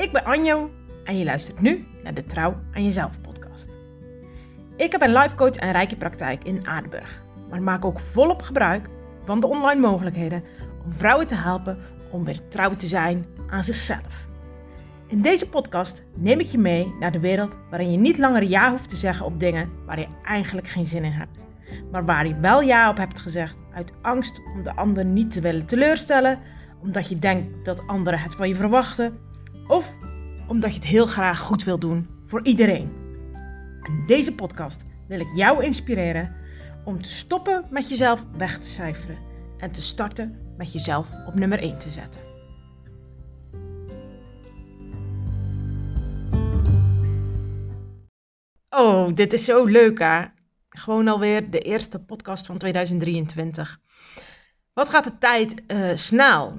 Ik ben Anjo en je luistert nu naar de Trouw aan Jezelf podcast. Ik heb een life coach en rijke praktijk in Aardenburg, maar maak ook volop gebruik van de online mogelijkheden om vrouwen te helpen om weer trouw te zijn aan zichzelf. In deze podcast neem ik je mee naar de wereld waarin je niet langer ja hoeft te zeggen op dingen waar je eigenlijk geen zin in hebt, maar waar je wel ja op hebt gezegd uit angst om de ander niet te willen teleurstellen, omdat je denkt dat anderen het van je verwachten of omdat je het heel graag goed wil doen voor iedereen. In deze podcast wil ik jou inspireren om te stoppen met jezelf weg te cijferen en te starten met jezelf op nummer 1 te zetten. Oh, dit is zo leuk hè. Gewoon alweer de eerste podcast van 2023. Wat gaat de tijd uh, snel?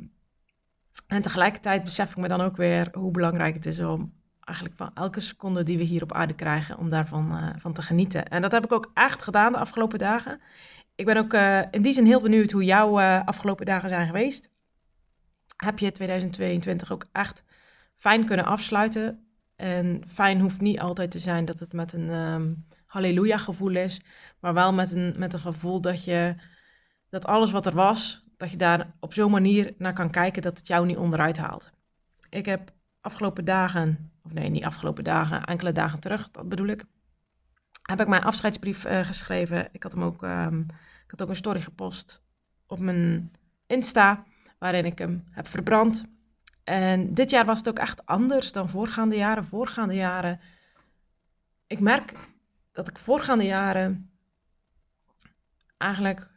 En tegelijkertijd besef ik me dan ook weer hoe belangrijk het is om eigenlijk van elke seconde die we hier op aarde krijgen, om daarvan uh, van te genieten. En dat heb ik ook echt gedaan de afgelopen dagen. Ik ben ook uh, in die zin heel benieuwd hoe jouw uh, afgelopen dagen zijn geweest. Heb je 2022 ook echt fijn kunnen afsluiten? En fijn hoeft niet altijd te zijn dat het met een um, halleluja gevoel is, maar wel met een, met een gevoel dat je dat alles wat er was, dat je daar op zo'n manier naar kan kijken dat het jou niet onderuit haalt. Ik heb afgelopen dagen, of nee, niet afgelopen dagen, enkele dagen terug, dat bedoel ik, heb ik mijn afscheidsbrief uh, geschreven. Ik had hem ook, um, ik had ook een story gepost op mijn Insta, waarin ik hem heb verbrand. En dit jaar was het ook echt anders dan voorgaande jaren. Voorgaande jaren, ik merk dat ik voorgaande jaren eigenlijk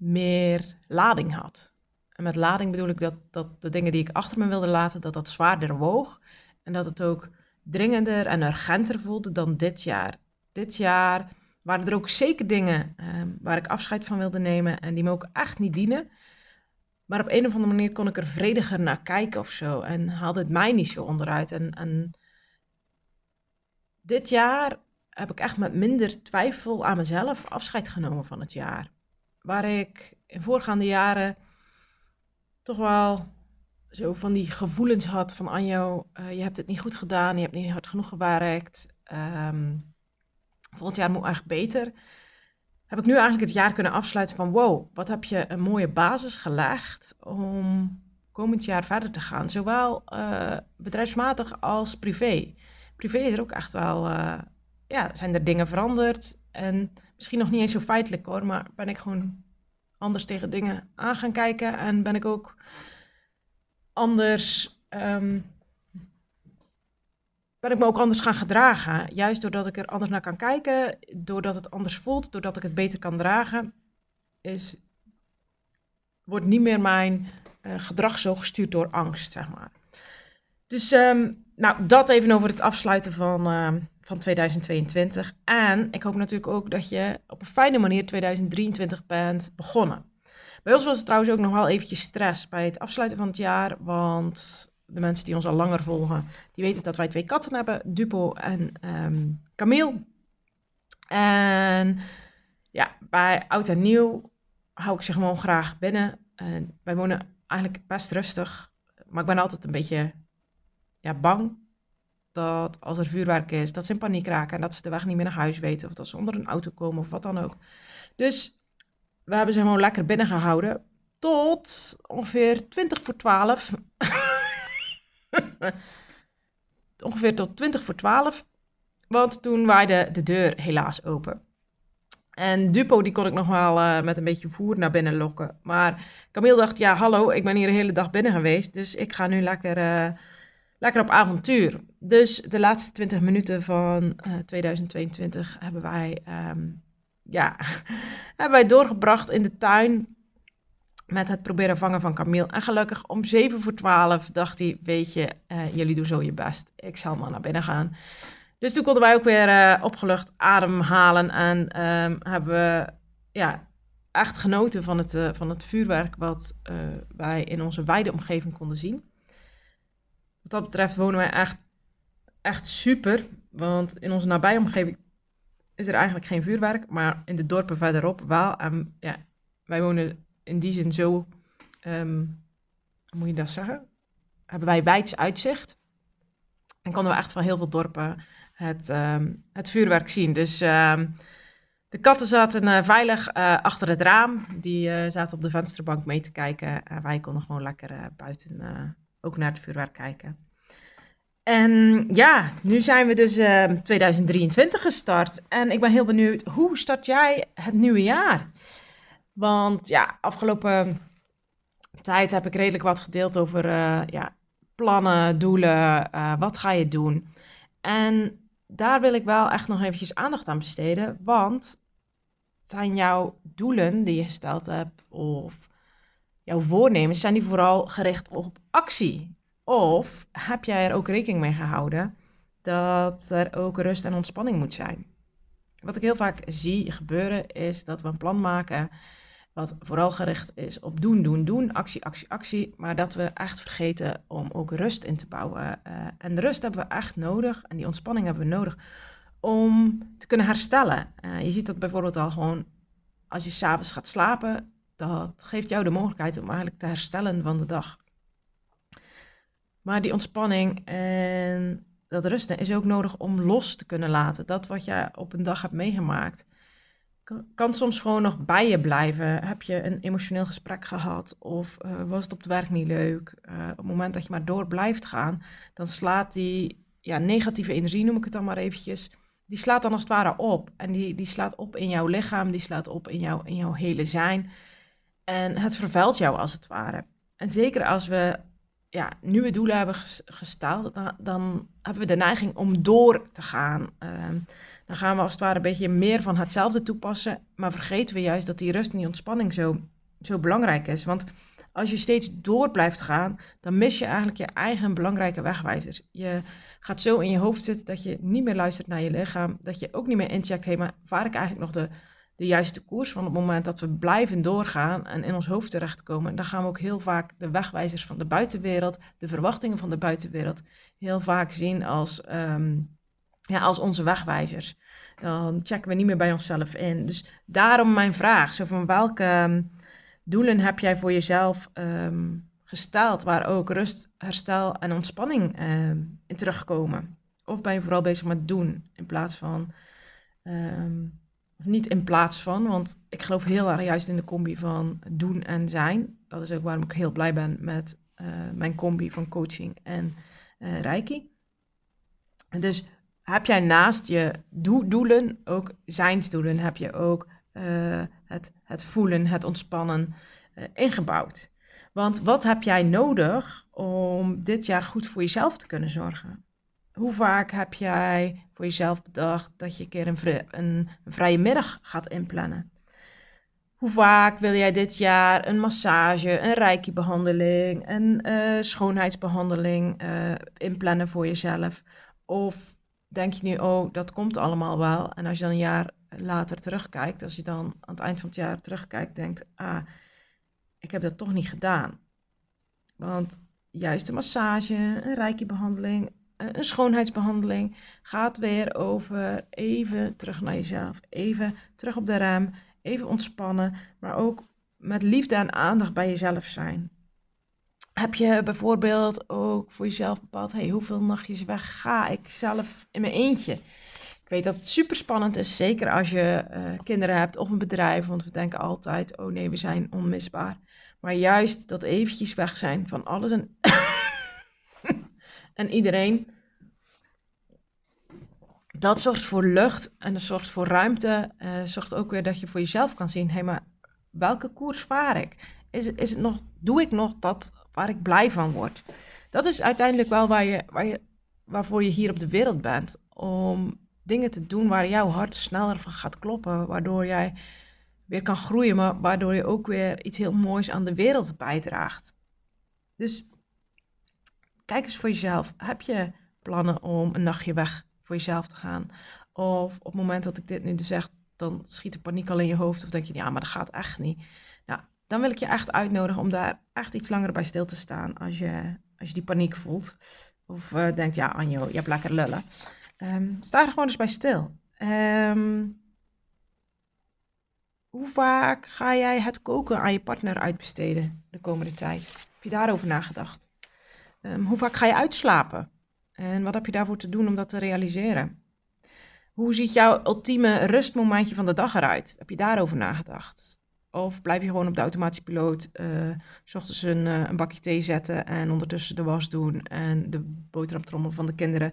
meer lading had. En met lading bedoel ik dat, dat de dingen die ik achter me wilde laten, dat dat zwaarder woog. En dat het ook dringender en urgenter voelde dan dit jaar. Dit jaar waren er ook zeker dingen eh, waar ik afscheid van wilde nemen en die me ook echt niet dienen. Maar op een of andere manier kon ik er vrediger naar kijken of zo. En haalde het mij niet zo onderuit. En, en dit jaar heb ik echt met minder twijfel aan mezelf afscheid genomen van het jaar waar ik in voorgaande jaren toch wel zo van die gevoelens had van Anjo, uh, je hebt het niet goed gedaan, je hebt niet hard genoeg gewerkt. Um, volgend jaar moet echt beter. Heb ik nu eigenlijk het jaar kunnen afsluiten van wow, wat heb je een mooie basis gelegd om komend jaar verder te gaan. Zowel uh, bedrijfsmatig als privé. Privé is er ook echt wel, uh, ja, zijn er dingen veranderd. En misschien nog niet eens zo feitelijk hoor, maar ben ik gewoon anders tegen dingen aan gaan kijken. En ben ik ook anders. Um, ben ik me ook anders gaan gedragen. Juist doordat ik er anders naar kan kijken, doordat het anders voelt, doordat ik het beter kan dragen, is, wordt niet meer mijn uh, gedrag zo gestuurd door angst, zeg maar. Dus um, nou, dat even over het afsluiten van, uh, van 2022. En ik hoop natuurlijk ook dat je op een fijne manier 2023 bent begonnen. Bij ons was het trouwens ook nog wel eventjes stress bij het afsluiten van het jaar, want de mensen die ons al langer volgen, die weten dat wij twee katten hebben, Dupo en um, Camille. En ja, bij oud en nieuw hou ik ze gewoon graag binnen. En wij wonen eigenlijk best rustig, maar ik ben altijd een beetje ja, bang dat als er vuurwerk is, dat ze in paniek raken en dat ze de weg niet meer naar huis weten of dat ze onder een auto komen of wat dan ook. Dus we hebben ze gewoon lekker binnen gehouden tot ongeveer 20 voor 12. ongeveer tot 20 voor 12. Want toen waaide de deur helaas open. En Dupo die kon ik nog wel uh, met een beetje voer naar binnen lokken. Maar Camille dacht, ja hallo, ik ben hier de hele dag binnen geweest. Dus ik ga nu lekker... Uh, lekker op avontuur. Dus de laatste 20 minuten van uh, eh, 2022 hebben wij, um, ja, hebben wij doorgebracht in de tuin met het proberen vangen van Camille. En gelukkig om 7 voor 12 dacht hij, weet je, uh, jullie doen zo je best. Ik zal maar naar binnen gaan. Dus toen konden wij ook weer uh, opgelucht ademhalen en um, hebben we ja, echt genoten van het, van het vuurwerk wat wij in onze wijde omgeving konden zien. Dat betreft wonen wij echt, echt super. Want in onze nabijomgeving is er eigenlijk geen vuurwerk. Maar in de dorpen verderop wel. En ja, wij wonen in die zin zo... Hoe moet je dat zeggen? Hebben wij wijds uitzicht. En konden we echt van heel veel dorpen het, ehm, het vuurwerk zien. Dus ehm, de katten zaten uh, veilig uh, achter het raam. Die uh, zaten op de vensterbank mee te kijken. En wij konden gewoon lekker buiten ook naar het vuurwerk kijken. En ja, nu zijn we dus 2023 gestart. En ik ben heel benieuwd, hoe start jij het nieuwe jaar? Want ja, afgelopen tijd heb ik redelijk wat gedeeld over ja, plannen, doelen, wat ga je doen? En daar wil ik wel echt nog eventjes aandacht aan besteden, want zijn jouw doelen die je gesteld hebt of jouw voornemens, zijn die vooral gericht op actie? Of heb jij er ook rekening mee gehouden dat er ook rust en ontspanning moet zijn? Wat ik heel vaak zie gebeuren is dat we een plan maken wat vooral gericht is op doen, doen, doen, actie, actie, actie. Maar dat we echt vergeten om ook rust in te bouwen. Uh, en de rust hebben we echt nodig en die ontspanning hebben we nodig om te kunnen herstellen. Uh, je ziet dat bijvoorbeeld al gewoon als je s'avonds gaat slapen. Dat geeft jou de mogelijkheid om eigenlijk te herstellen van de dag. Maar die ontspanning en dat rusten is ook nodig om los te kunnen laten. Dat wat je op een dag hebt meegemaakt kan soms gewoon nog bij je blijven. Heb je een emotioneel gesprek gehad of uh, was het op het werk niet leuk? Uh, op het moment dat je maar door blijft gaan, dan slaat die ja, negatieve energie, noem ik het dan maar eventjes, die slaat dan als het ware op. En die, die slaat op in jouw lichaam, die slaat op in, jou, in jouw hele zijn. En het vervuilt jou als het ware. En zeker als we ja, nieuwe doelen hebben gesteld, dan, dan, hebben we de neiging om door te gaan. Ehm, dan gaan we als het ware een beetje meer van hetzelfde toepassen, maar vergeten we juist dat die rust en die ontspanning zo, zo belangrijk is. Want als je steeds door blijft gaan, dan mis je eigenlijk je eigen belangrijke wegwijzers. Je gaat zo in je hoofd zitten dat je niet meer luistert naar je lichaam, dat je ook niet meer incheckt, hé, maar vaar ik eigenlijk nog de, de juiste koers van het moment dat we blijven doorgaan en in ons hoofd terechtkomen, dan gaan we ook heel vaak de wegwijzers van de buitenwereld, de verwachtingen van de buitenwereld, heel vaak zien als, ehm, ja, als onze wegwijzers. Dan checken we niet meer bij onszelf in. Dus daarom mijn vraag, zo van welke ehm, doelen heb jij voor jezelf um, gesteld waar ook rust, herstel en ontspanning in terugkomen? Of ben je vooral bezig met doen in plaats van of niet in plaats van, want ik geloof heel erg juist in de combi van doen en zijn. Dat is ook waarom ik heel blij ben met uh, mijn combi van coaching en uh, reiki. Dus heb jij naast je do doelen ook zijnsdoelen, heb je ook uh, het, het voelen, het ontspannen ingebouwd. Want wat heb jij nodig om dit jaar goed voor jezelf te kunnen zorgen? Hoe vaak heb jij voor jezelf bedacht dat je een keer een, een, vrije middag gaat inplannen? Hoe vaak wil jij dit jaar een massage, een reiki-behandeling, een uh, schoonheidsbehandeling uh, inplannen voor jezelf? Of denk je nu, oh, dat komt allemaal wel. En als je dan een jaar later terugkijkt, als je dan aan het eind van het jaar terugkijkt, denkt, ah, ik heb dat toch niet gedaan. Want juist een massage, een reiki-behandeling, eh, een schoonheidsbehandeling gaat weer over even terug naar jezelf. Even terug op de rem, even ontspannen, maar ook met liefde en aandacht bij jezelf zijn. Heb je bijvoorbeeld ook voor jezelf bepaald, hey, hoeveel nachtjes weg ga ik zelf in mijn eentje? Ik weet dat het super spannend is, zeker als je uh, kinderen hebt of een bedrijf, want we denken altijd, oh nee, we zijn onmisbaar. Maar juist dat eventjes weg zijn van alles en en iedereen. Dat zorgt voor lucht en dat zorgt voor ruimte. Uh, zorgt ook weer dat je voor jezelf kan zien: hé, maar welke koers vaar ik? Is, is het nog, doe ik nog dat waar ik blij van word? Dat is uiteindelijk wel waar je, waar je, waarvoor je hier op de wereld bent. Om dingen te doen waar jouw hart sneller van gaat kloppen. Waardoor jij weer kan groeien, maar waardoor je ook weer iets heel moois aan de wereld bijdraagt. Dus Kijk eens voor jezelf. Heb je plannen om een nachtje weg voor jezelf te gaan? Of op het moment dat ik dit nu dus zeg, dan schiet de paniek al in je hoofd. Of denk je, ja, maar dat gaat echt niet. Nou, dan wil ik je echt uitnodigen om daar echt iets langer bij stil te staan als je, als je die paniek voelt. Of uh, denkt, ja, Anjo, je hebt lekker lullen. Um, sta er gewoon eens bij stil. Um, hoe vaak ga jij het koken aan je partner uitbesteden de komende tijd? Heb je daarover nagedacht? Ehm, hoe vaak ga je uitslapen? En wat heb je daarvoor te doen om dat te realiseren? Hoe ziet jouw ultieme rustmomentje van de dag eruit? Heb je daarover nagedacht? Of blijf je gewoon op de automatische piloot, uh, s ochtends een, uh, een, bakje thee zetten en ondertussen de was doen en de boterhamtrommel van de kinderen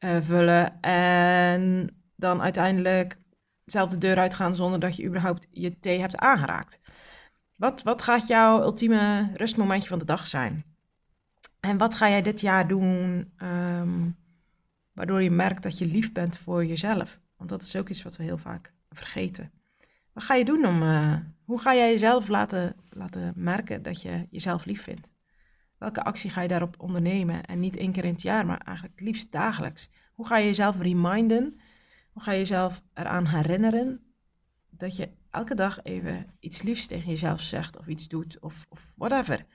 uh, vullen. En dan uiteindelijk zelf de deur uitgaan zonder dat je überhaupt je thee hebt aangeraakt. Wat, wat gaat jouw ultieme rustmomentje van de dag zijn? En wat ga jij dit jaar doen um, waardoor je merkt dat je lief bent voor jezelf? Want dat is ook iets wat we heel vaak vergeten. Wat ga je doen om, uh, hoe ga jij jezelf laten, laten merken dat je jezelf lief vindt? Welke actie ga je daarop ondernemen? En niet één keer in het jaar, maar eigenlijk het liefst dagelijks. Hoe ga je jezelf reminden? Hoe ga je jezelf eraan herinneren dat je elke dag even iets liefs tegen jezelf zegt of iets doet of, of whatever?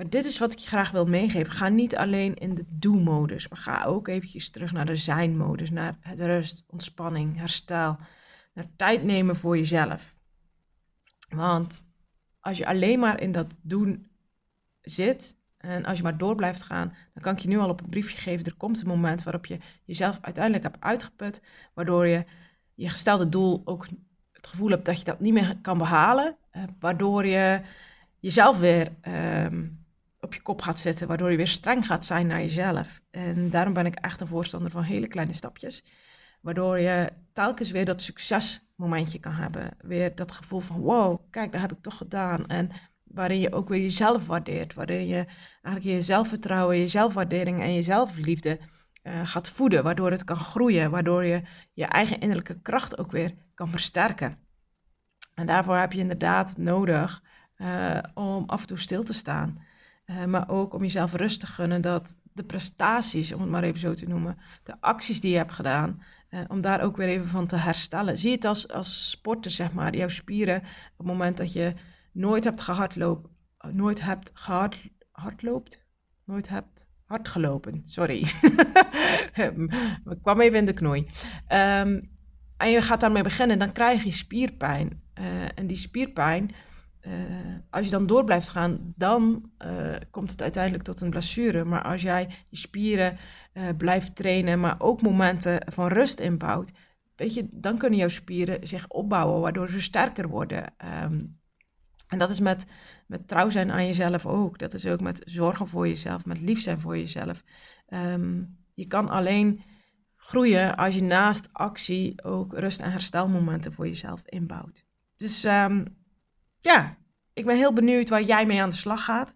Maar dit is wat ik je graag wil meegeven. Ga niet alleen in de do-modus, maar ga ook eventjes terug naar de zijn-modus, naar het rust, ontspanning, herstel, naar tijd nemen voor jezelf. Want als je alleen maar in dat doen zit en als je maar door blijft gaan, dan kan ik je nu al op een briefje geven. Er komt een moment waarop je jezelf uiteindelijk hebt uitgeput, waardoor je je gestelde doel ook het gevoel hebt dat je dat niet meer kan behalen, eh, waardoor je jezelf weer ehm, op je kop gaat zetten, waardoor je weer streng gaat zijn naar jezelf. En daarom ben ik echt een voorstander van hele kleine stapjes, waardoor je telkens weer dat succesmomentje kan hebben. Weer dat gevoel van wow, kijk, dat heb ik toch gedaan. En waarin je ook weer jezelf waardeert, waarin je eigenlijk je zelfvertrouwen, je zelfwaardering en je zelfliefde uh, gaat voeden, waardoor het kan groeien, waardoor je je eigen innerlijke kracht ook weer kan versterken. En daarvoor heb je inderdaad nodig uh, om af en toe stil te staan. Uh, maar ook om jezelf rust te gunnen dat de prestaties, om het maar even zo te noemen, de acties die je hebt gedaan, uh, om daar ook weer even van te herstellen. Zie het als, als sporten, zeg maar. Jouw spieren, op het moment dat je nooit hebt gehardloop, nooit hebt gehard, hardloopt, nooit hebt hard gelopen, sorry. Ik kwam even in de knoei. Um, en je gaat daarmee beginnen, dan krijg je spierpijn. En die spierpijn, uh, als je dan door blijft gaan, dan uh, komt het uiteindelijk tot een blessure. Maar als jij je spieren blijft trainen, maar ook momenten van rust inbouwt, weet je, dan kunnen jouw spieren zich opbouwen, waardoor ze sterker worden. Um, en dat is met, met trouw zijn aan jezelf ook. Dat is ook met zorgen voor jezelf, met lief zijn voor jezelf. Um, je kan alleen groeien als je naast actie ook rust- en herstelmomenten voor jezelf inbouwt. Dus um, ja, ik ben heel benieuwd waar jij mee aan de slag gaat.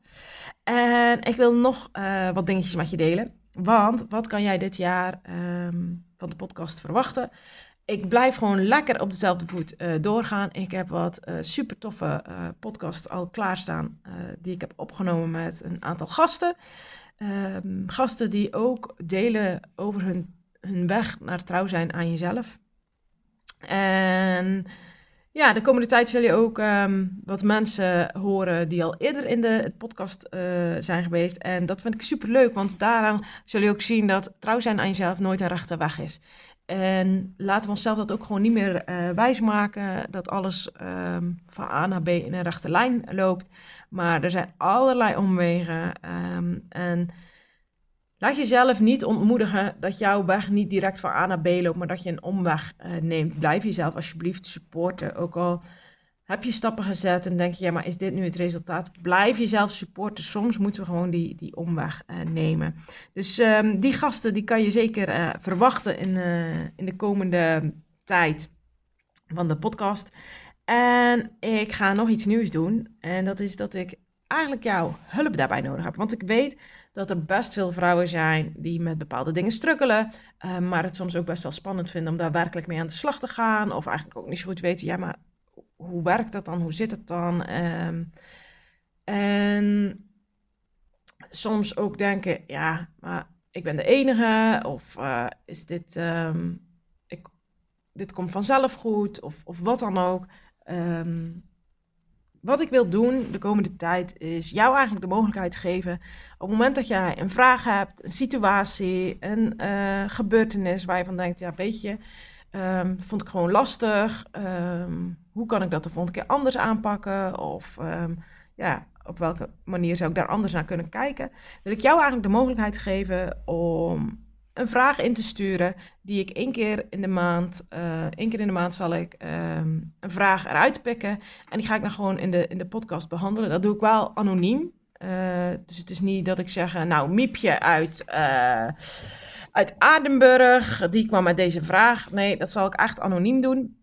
En ik wil nog uh, wat dingetjes met je delen. Want wat kan jij dit jaar um, van de podcast verwachten? ik blijf gewoon lekker op dezelfde voet uh, doorgaan. Ik heb wat uh, super toffe podcasts al klaarstaan die ik heb opgenomen met een aantal gasten. Ehm, gasten die ook delen over hun, hun weg naar trouw zijn aan jezelf. En ja, de komende tijd zul je ook um, wat mensen horen die al eerder in de podcast zijn geweest. En dat vind ik super leuk, want daaraan zul je ook zien dat trouw zijn aan jezelf nooit een rechte weg is. En laten we onszelf dat ook gewoon niet meer uh, wijsmaken, dat alles um, van A naar B in een rechte lijn loopt. Maar er zijn allerlei omwegen. Um, en laat jezelf niet ontmoedigen dat jouw weg niet direct van A naar B loopt, maar dat je een omweg uh, neemt. Blijf jezelf alsjeblieft supporten. Ook al heb je stappen gezet en denk je, ja, maar is dit nu het resultaat? Blijf jezelf supporten. Soms moeten we gewoon die, die omweg uh, nemen. Dus um, die gasten, die kan je zeker uh, verwachten in, in de komende tijd van de podcast. En ik ga nog iets nieuws doen. En dat is dat ik eigenlijk jouw hulp daarbij nodig heb. Want ik weet dat er best veel vrouwen zijn die met bepaalde dingen struggelen. maar het soms ook best wel spannend vinden om daar werkelijk mee aan de slag te gaan. Of eigenlijk ook niet zo goed weten, ja, maar hoe werkt dat dan? Hoe zit het dan? Um, en soms ook denken, ja, maar ik ben de enige. Of uh, is dit, um, ik, dit komt vanzelf goed. Of, of wat dan ook. Um, wat ik wil doen de komende tijd is jou eigenlijk de mogelijkheid geven. Op het moment dat jij een vraag hebt, een situatie, een uh, gebeurtenis waar je van denkt, ja, weet je, um, vond ik gewoon lastig. Um, hoe kan ik dat de volgende keer anders aanpakken? Of um, ja, op welke manier zou ik daar anders naar kunnen kijken? Wil ik jou eigenlijk de mogelijkheid geven om een vraag in te sturen die ik één keer in de maand, uh, één keer in de maand zal ik ehm, een vraag eruit pikken en die ga ik dan gewoon in de, in de podcast behandelen. Dat doe ik wel anoniem. Uh, dus het is niet dat ik zeg, nou, Miepje uit, uit Adenburg, die kwam met deze vraag. Nee, dat zal ik echt anoniem doen.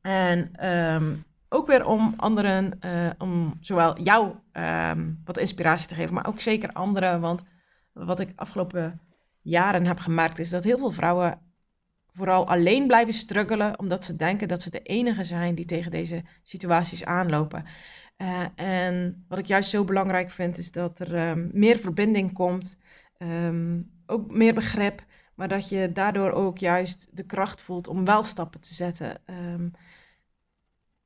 En um, ook weer om anderen, om zowel jou um, wat inspiratie te geven, maar ook zeker anderen. Want wat ik afgelopen jaren heb gemerkt, is dat heel veel vrouwen vooral alleen blijven struggelen, omdat ze denken dat ze de enige zijn die tegen deze situaties aanlopen. Uh, en wat ik juist zo belangrijk vind, is dat er um, meer verbinding komt, um, ook meer begrip, maar dat je daardoor ook juist de kracht voelt om wel stappen te zetten. Um,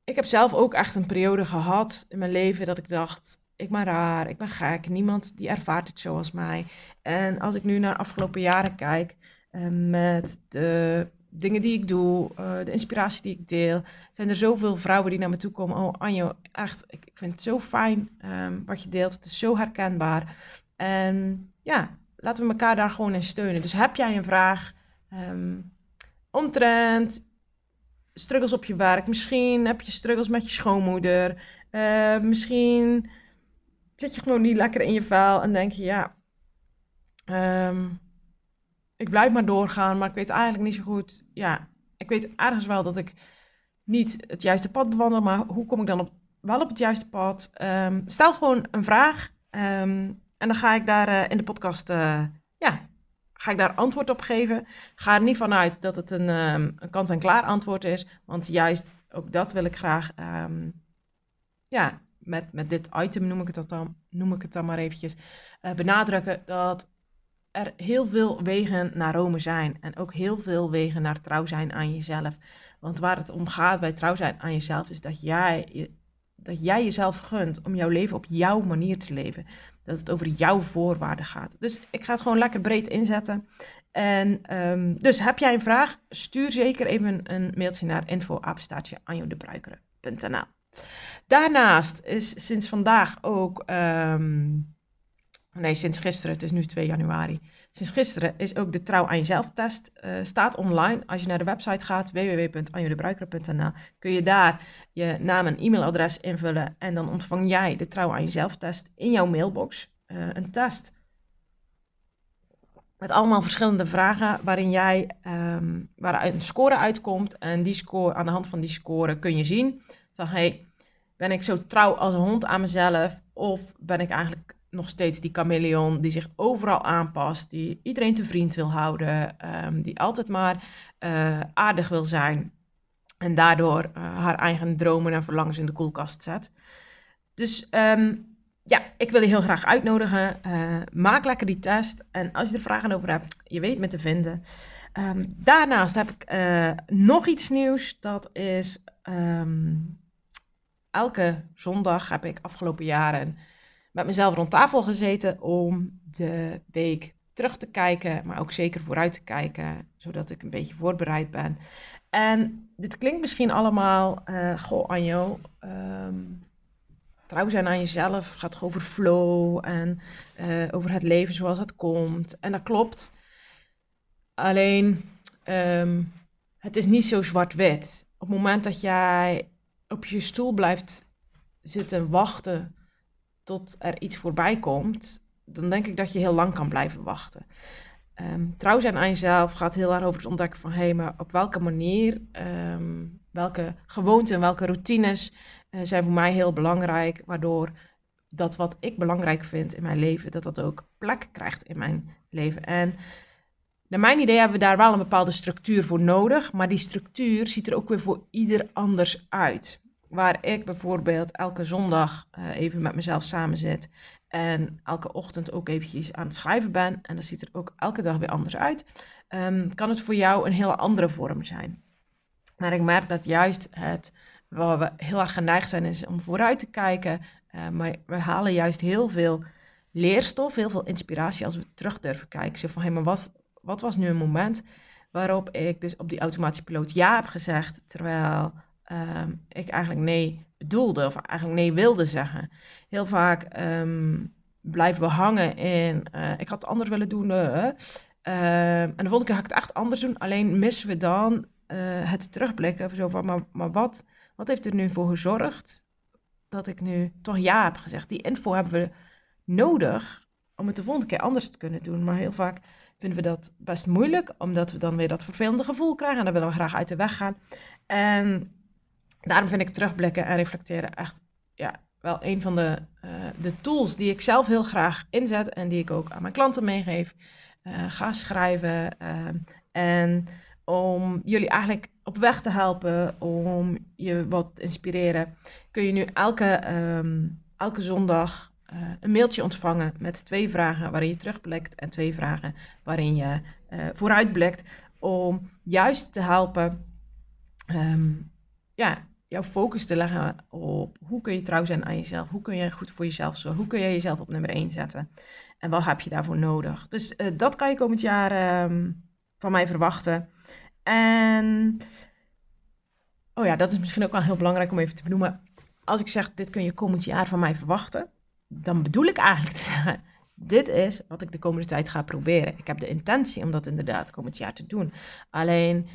ik heb zelf ook echt een periode gehad in mijn leven dat ik dacht, ik ben raar, ik ben gek, niemand die ervaart het zoals mij. En als ik nu naar de afgelopen jaren kijk, uh, met de dingen die ik doe, uh, de inspiratie die ik deel, zijn er zoveel vrouwen die naar me toe komen. Oh Anjo, echt, ik, ik vind het zo fijn um, wat je deelt, het is zo herkenbaar. En ja, laten we elkaar daar gewoon in steunen. Dus heb jij een vraag um, omtrent struggles op je werk, misschien heb je struggles met je schoonmoeder, uh, misschien zit je gewoon niet lekker in je vel en denk je, ja, um, ik blijf maar doorgaan, maar ik weet eigenlijk niet zo goed. Ja, ik weet ergens wel dat ik niet het juiste pad bewandel, maar hoe kom ik dan op, wel op het juiste pad? Um, stel gewoon een vraag um, en dan ga ik daar uh, in de podcast, uh, ja, ga ik daar antwoord op geven. Ga er niet vanuit dat het een, um, een kant-en-klaar antwoord is, want juist ook dat wil ik graag, ja, met, met dit item noem ik het dan, noem ik het dan maar eventjes, uh, benadrukken dat er heel veel wegen naar Rome zijn. En ook heel veel wegen naar trouw zijn aan jezelf. Want waar het om gaat bij trouw zijn aan jezelf is dat jij, dat jij jezelf gunt om jouw leven op jouw manier te leven. Dat het over jouw voorwaarden gaat. Dus ik ga het gewoon lekker breed inzetten. En um, dus heb jij een vraag? Stuur zeker even een mailtje naar info@anjodebruikeren.nl. Daarnaast is sinds vandaag ook, um, nee, sinds gisteren, het is nu 2 januari. Sinds gisteren is ook de Trouw aan jezelf test, uh, staat online. Als je naar de website gaat, www.anjodebruikeren.nl, kun je daar je naam en e-mailadres invullen. En dan ontvang jij de Trouw aan jezelf test in jouw mailbox. Uh, een test met allemaal verschillende vragen waarin jij, um, waar een score uitkomt. En die score, aan de hand van die score kun je zien van, hey, ben ik zo trouw als een hond aan mezelf? Of ben ik eigenlijk nog steeds die chameleon die zich overal aanpast, die iedereen te vriend wil houden, um, die altijd maar uh, aardig wil zijn en daardoor uh, haar eigen dromen en verlangens in de koelkast zet. Dus um, ja, ik wil je heel graag uitnodigen. Uh, maak lekker die test. En als je er vragen over hebt, je weet me te vinden. Um, daarnaast heb ik nog iets nieuws. Dat is elke zondag heb ik afgelopen jaren met mezelf rond tafel gezeten om de week terug te kijken, maar ook zeker vooruit te kijken, zodat ik een beetje voorbereid ben. En dit klinkt misschien allemaal, uh, goh Anjo, um, trouw zijn aan jezelf gaat over flow en uh, over het leven zoals het komt. En dat klopt. Alleen, um, het is niet zo zwart-wit. Op het moment dat jij op je stoel blijft zitten wachten tot er iets voorbij komt, dan denk ik dat je heel lang kan blijven wachten. Um, trouw zijn aan jezelf gaat heel erg over het ontdekken van hé, hey, maar op welke manier, um, welke gewoonten en welke routines uh, zijn voor mij heel belangrijk, waardoor dat wat ik belangrijk vind in mijn leven, dat dat ook plek krijgt in mijn leven. En naar mijn idee hebben we daar wel een bepaalde structuur voor nodig, maar die structuur ziet er ook weer voor ieder anders uit waar ik bijvoorbeeld elke zondag uh, even met mezelf samen zit en elke ochtend ook eventjes aan het schrijven ben, en dat ziet er ook elke dag weer anders uit, um, kan het voor jou een hele andere vorm zijn. Maar ik merk dat juist het, waar we heel erg geneigd zijn, is om vooruit te kijken, uh, maar we halen juist heel veel leerstof, heel veel inspiratie als we terug durven kijken. Zo van, hé, hey, maar wat, wat was nu een moment waarop ik dus op die automatische piloot ja heb gezegd, terwijl ehm, ik eigenlijk nee bedoelde of eigenlijk nee wilde zeggen. Heel vaak ehm, blijven we hangen in, uh, ik had het anders willen doen. Uh, en de volgende keer ga ik het echt anders doen. Alleen missen we dan uh, het terugblikken. Zo van, maar, maar wat, wat heeft er nu voor gezorgd dat ik nu toch ja heb gezegd? Die info hebben we nodig om het de volgende keer anders te kunnen doen. Maar heel vaak vinden we dat best moeilijk, omdat we dan weer dat vervelende gevoel krijgen. En dan willen we graag uit de weg gaan. En daarom vind ik terugblikken en reflecteren echt ja, wel een van de, uh, de tools die ik zelf heel graag inzet en die ik ook aan mijn klanten meegeef. Uh, ga schrijven uh, en om jullie eigenlijk op weg te helpen, om je wat te inspireren, kun je nu elke, um, elke zondag uh, een mailtje ontvangen met twee vragen waarin je terugblikt en twee vragen waarin je uh, vooruitblikt. Om juist te helpen um, ja, jouw focus te leggen op hoe kun je trouw zijn aan jezelf, hoe kun je goed voor jezelf zorgen, hoe kun je jezelf op nummer 1 zetten en wat heb je daarvoor nodig. Dus uh, dat kan je komend jaar um, van mij verwachten. En oh ja, dat is misschien ook wel heel belangrijk om even te benoemen. Als ik zeg dit kun je komend jaar van mij verwachten, dan bedoel ik eigenlijk dit is wat ik de komende tijd ga proberen. Ik heb de intentie om dat inderdaad komend jaar te doen. Alleen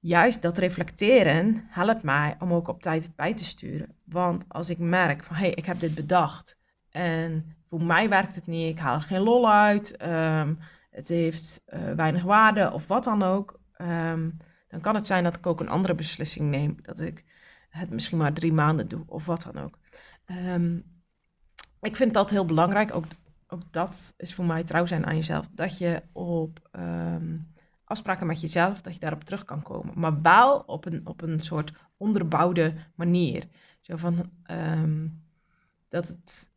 juist dat reflecteren helpt mij om ook op tijd bij te sturen. Want als ik merk van hé, hey, ik heb dit bedacht en voor mij werkt het niet, ik haal er geen lol uit, um, het heeft uh, weinig waarde of wat dan ook, um, dan kan het zijn dat ik ook een andere beslissing neem. Dat ik het misschien maar drie maanden doe of wat dan ook. Um, ik vind dat heel belangrijk. Ook, ook dat is voor mij trouw zijn aan jezelf. Dat je op um, afspraken met jezelf, dat je daarop terug kan komen. Maar wel op een, op een soort onderbouwde manier. Zo van um, dat, het,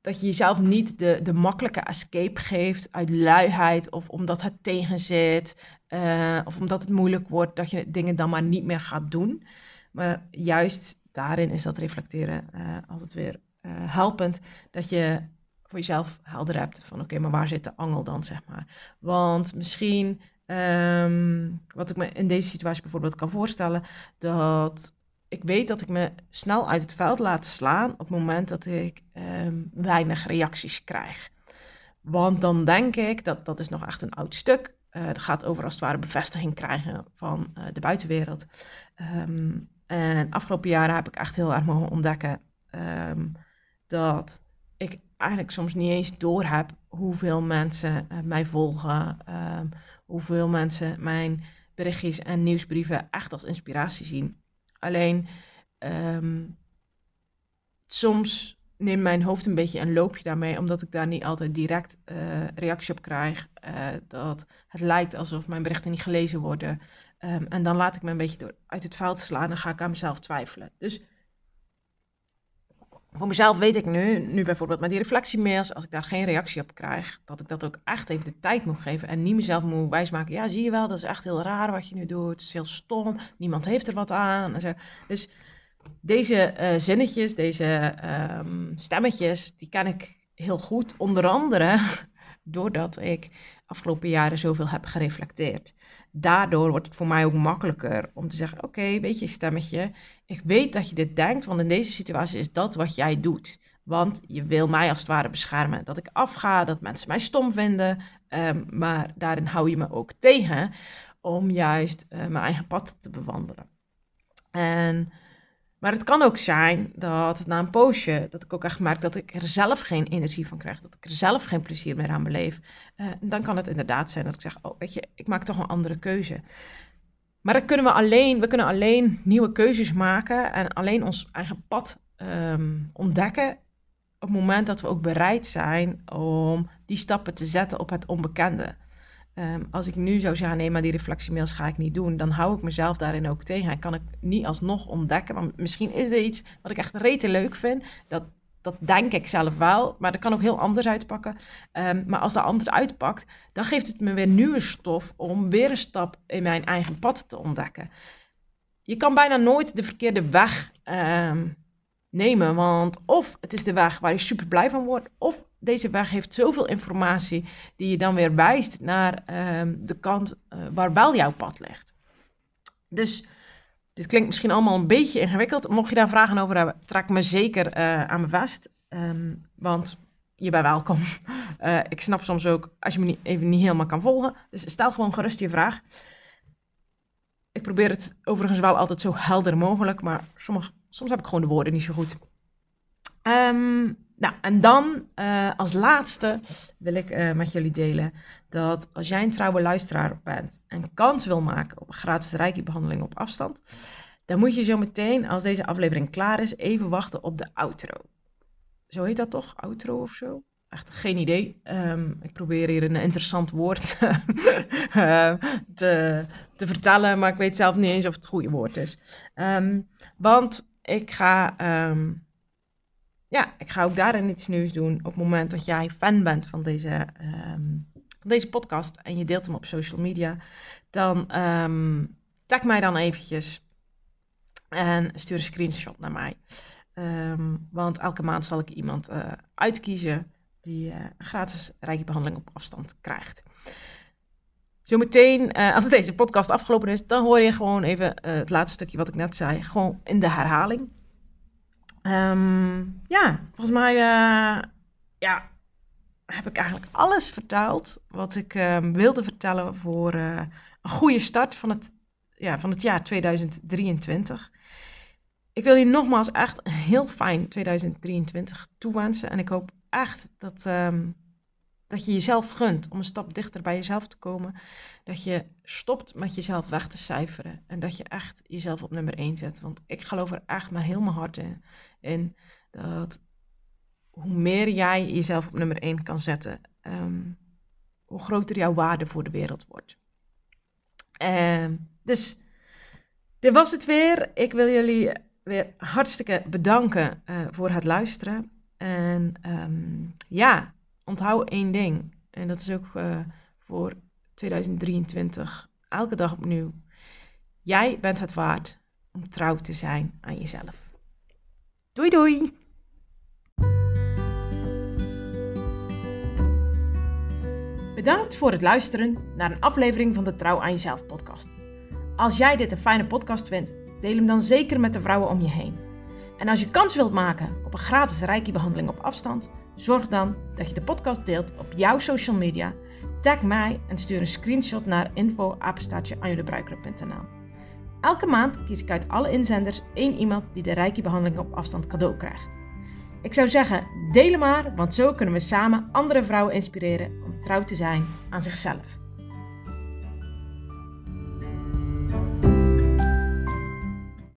dat je jezelf niet de, de makkelijke escape geeft uit luiheid of omdat het tegenzit. Uh, of omdat het moeilijk wordt, dat je dingen dan maar niet meer gaat doen. Maar juist daarin is dat reflecteren uh, altijd weer uh, helpend dat je voor jezelf helder hebt van oké, maar waar zit de angel dan, zeg maar. Want misschien, um, wat ik me in deze situatie bijvoorbeeld kan voorstellen, dat ik weet dat ik me snel uit het veld laat slaan op het moment dat ik um, weinig reacties krijg. Want dan denk ik, dat, dat is nog echt een oud stuk. Uh, het gaat over als het ware bevestiging krijgen van uh, de buitenwereld. Um, en afgelopen jaren heb ik echt heel erg mogen ontdekken dat ik eigenlijk soms niet eens door heb hoeveel mensen uh, mij volgen, um, hoeveel mensen mijn berichtjes en nieuwsbrieven echt als inspiratie zien. Alleen um, soms neemt mijn hoofd een beetje een loopje daarmee, omdat ik daar niet altijd direct uh, reactie op krijg. Uh, dat het lijkt alsof mijn berichten niet gelezen worden. Um, en dan laat ik me een beetje door, uit het veld slaan en ga ik aan mezelf twijfelen. Dus voor mezelf weet ik nu, nu bijvoorbeeld met die reflectiemails, als ik daar geen reactie op krijg, dat ik dat ook echt even de tijd moet geven en niet mezelf moet wijsmaken. Ja, zie je wel, dat is echt heel raar wat je nu doet. Het is heel stom, niemand heeft er wat aan. Dus deze uh, zinnetjes, deze um, stemmetjes, die ken ik heel goed. Onder andere doordat ik afgelopen jaren zoveel heb gereflecteerd. Daardoor wordt het voor mij ook makkelijker om te zeggen: Oké, weet je, stemmetje, ik weet dat je dit denkt, want in deze situatie is dat wat jij doet. Want je wil mij als het ware beschermen. Dat ik afga, dat mensen mij stom vinden. Um, maar daarin hou je me ook tegen om juist uh, mijn eigen pad te bewandelen. En maar het kan ook zijn dat na een poosje, dat ik ook echt merk dat ik er zelf geen energie van krijg, dat ik er zelf geen plezier meer aan beleef. Uh, dan kan het inderdaad zijn dat ik zeg, oh weet je, ik maak toch een andere keuze. Maar dan kunnen we alleen, we kunnen alleen nieuwe keuzes maken en alleen ons eigen pad um, ontdekken op het moment dat we ook bereid zijn om die stappen te zetten op het onbekende. Um, als ik nu zou zeggen, nee, maar die reflectiemails ga ik niet doen, dan hou ik mezelf daarin ook tegen. En kan ik niet alsnog ontdekken, want misschien is er iets wat ik echt rete leuk vind. Dat, dat denk ik zelf wel, maar dat kan ook heel anders uitpakken. Um, maar als dat anders uitpakt, dan geeft het me weer nieuwe stof om weer een stap in mijn eigen pad te ontdekken. Je kan bijna nooit de verkeerde weg um, nemen. Want of het is de weg waar je super blij van wordt, of deze weg heeft zoveel informatie die je dan weer wijst naar um, de kant uh, waar wel jouw pad ligt. Dus dit klinkt misschien allemaal een beetje ingewikkeld. Mocht je daar vragen over hebben, trek me zeker uh, aan me vast. Um, want je bent welkom. Uh, ik snap soms ook als je me niet, even niet helemaal kan volgen. Dus stel gewoon gerust je vraag. Ik probeer het overigens wel altijd zo helder mogelijk, maar sommige, soms heb ik gewoon de woorden niet zo goed. Um, nou, en dan uh, als laatste wil ik uh, met jullie delen dat als jij een trouwe luisteraar bent en kans wil maken op een gratis reiki-behandeling op afstand, dan moet je zo meteen, als deze aflevering klaar is, even wachten op de outro. Zo heet dat toch? Outro of zo? Echt geen idee. Um, ik probeer hier een interessant woord uh, te, te, vertellen, maar ik weet zelf niet eens of het het goede woord is. Um, want ik ga. Um, ja, ik ga ook daarin iets nieuws doen op het moment dat jij fan bent van deze, um, van deze podcast en je deelt hem op social media, dan um, tag mij dan eventjes en stuur een screenshot naar mij. Want elke maand zal ik iemand uh, uitkiezen die een gratis rijkebehandeling op afstand krijgt. Zometeen, uh, als deze podcast afgelopen is, dan hoor je gewoon even het laatste stukje wat ik net zei, gewoon in de herhaling. Um, ja, volgens mij uh, ja, heb ik eigenlijk alles verteld wat ik uh, wilde vertellen voor een goede start van het, ja, van het jaar 2023. Ik wil je nogmaals echt een heel fijn 2023 toewensen. En ik hoop echt dat, um, dat je jezelf gunt om een stap dichter bij jezelf te komen. Dat je stopt met jezelf weg te cijferen. En dat je echt jezelf op nummer 1 zet. Want ik geloof er echt maar heel mijn hart in. dat hoe meer jij jezelf op nummer 1 kan zetten, um, hoe groter jouw waarde voor de wereld wordt. Um, dus dit was het weer. Ik wil jullie weer hartstikke bedanken uh, voor het luisteren. En um, ja, onthoud één ding. En dat is ook uh, voor 2023 elke dag opnieuw. Jij bent het waard om trouw te zijn aan jezelf. Doei doei! Bedankt voor het luisteren naar een aflevering van de Trouw aan Jezelf podcast. Als jij dit een fijne podcast vindt, deel hem dan zeker met de vrouwen om je heen. En als je kans wilt maken op een gratis reiki-behandeling op afstand, zorg dan dat je de podcast deelt op jouw social media. Tag mij en stuur een screenshot naar info@anjudebruikeren.nl. Elke maand kies ik uit alle inzenders één iemand die de reiki-behandeling op afstand cadeau krijgt. Ik zou zeggen, deel maar, want zo kunnen we samen andere vrouwen inspireren om trouw te zijn aan zichzelf.